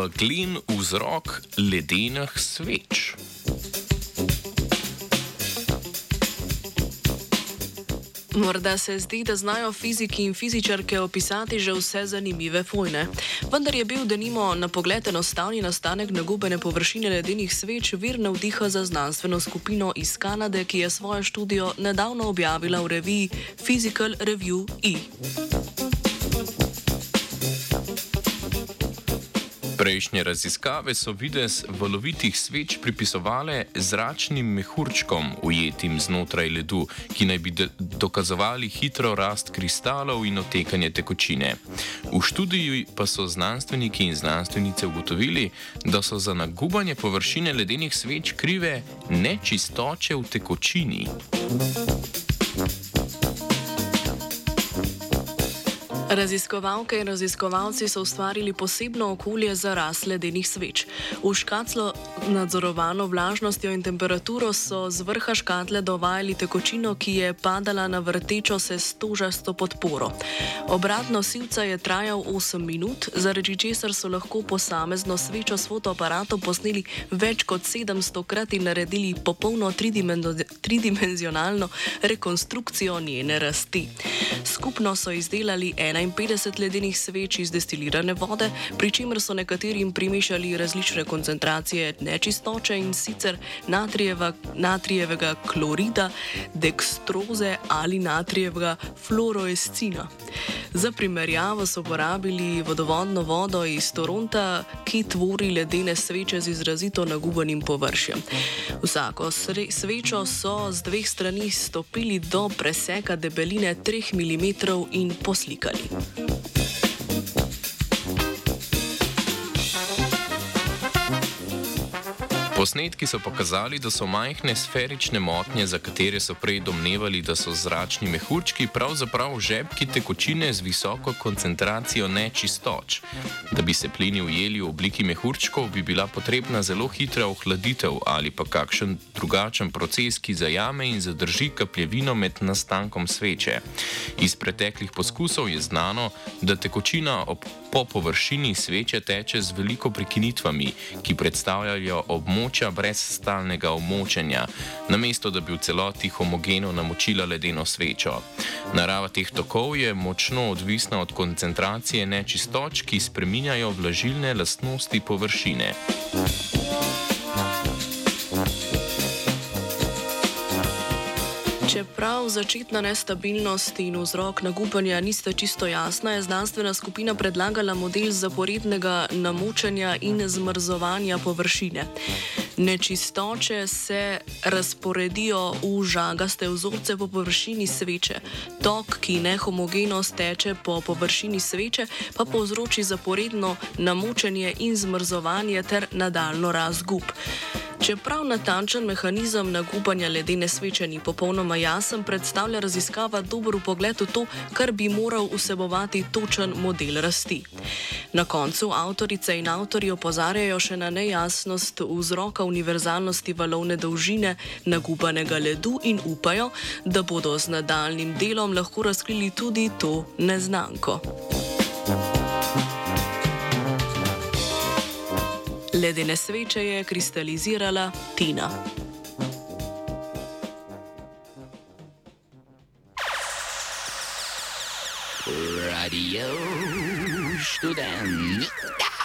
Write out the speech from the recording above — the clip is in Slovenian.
Meglen vzrok ledenih sveč. Morda se zdi, da znajo fiziki in fizičarke opisati že vse zanimive fojne. Vendar je bil denimo na pogled enostavni nastanek nagubene površine ledenih sveč vir navdiha za znanstveno skupino iz Kanade, ki je svojo študijo nedavno objavila v reviji Physical Review E. Prejšnje raziskave so vides valovitih sveč pripisovale zračnim mehurčkom, ujetim znotraj ledu, ki naj bi dokazovali hitro rast kristalov in otekanje tekočine. V študiji pa so znanstveniki in znanstvenice ugotovili, da so za nagubanje površine ledenih sveč krive nečistoče v tekočini. Raziskovalke in raziskovalci so ustvarili posebno okolje za rast ledenih sveč. V škatlo nadzorovano vlažnostjo in temperaturo so z vrha škatle dovajali tekočino, ki je padala na vrtečo se stožasto podporo. Obrat nosilca je trajal 8 minut, zaradi česar so lahko posamezno svečo s fotoaparatom posneli več kot 700 krat in naredili popolno tridimenzionalno rekonstrukcijo njene rasti. Skupno so izdelali 51 ledenih sveč iz destilirane vode, pri čemer so nekaterim primišali različne koncentracije nečistoče in sicer natrijeva, natrijevega klorida, dekstroze ali natrijevega fluoroescina. Za primerjavo so uporabili vodovodno vodo iz Toronta, ki tvori ledene sveče z izrazito nagubanim površjem. Vsako svečo so z dveh strani stopili do preseka debeline 3 mm in poslikali. Posnetki so pokazali, da so majhne sferične motnje, za katere so prej domnevali, da so zračni mehurčki, pravzaprav žepki tekočine z visoko koncentracijo nečistoč. Da bi se plini ujeli v obliki mehurčkov, bi bila potrebna zelo hitra ohladitev ali pa kakšen drugačen proces, ki zajame in zadrži kapljevino med nastankom sveče. Iz preteklih poskusov je znano, da tekočina ob po površini sveče teče z veliko prekinitvami, ki predstavljajo območja brez stalnega omočenja, namesto da bi v celoti homogeno namočila ledeno svečo. Narava teh tokov je močno odvisna od koncentracije nečistoč, ki spreminjajo vlažilne lastnosti površine. Čeprav začetna nestabilnost in vzrok nagubanja nista čisto jasna, je znanstvena skupina predlagala model zaporednega namočanja in zmrzovanja površine. Nečistoče se razporedijo v žagaste vzorce po površini sveče. Tok, ki nehomogeno steče po površini sveče, pa povzroči zaporedno namočanje in zmrzovanje ter nadaljno razgub. Čeprav natančen mehanizem nagubanja ledene sveče ni popolnoma jasen, predstavlja raziskava dober pogled v to, kar bi moral vsebovati točen model rasti. Na koncu avtorice in avtori opozarjajo še na nejasnost vzroka univerzalnosti valovne dolžine nagubanega ledu in upajo, da bodo z nadaljnim delom lahko razkrili tudi to neznanko. Ledene sveče je kristalizirala Tina. Radio študent.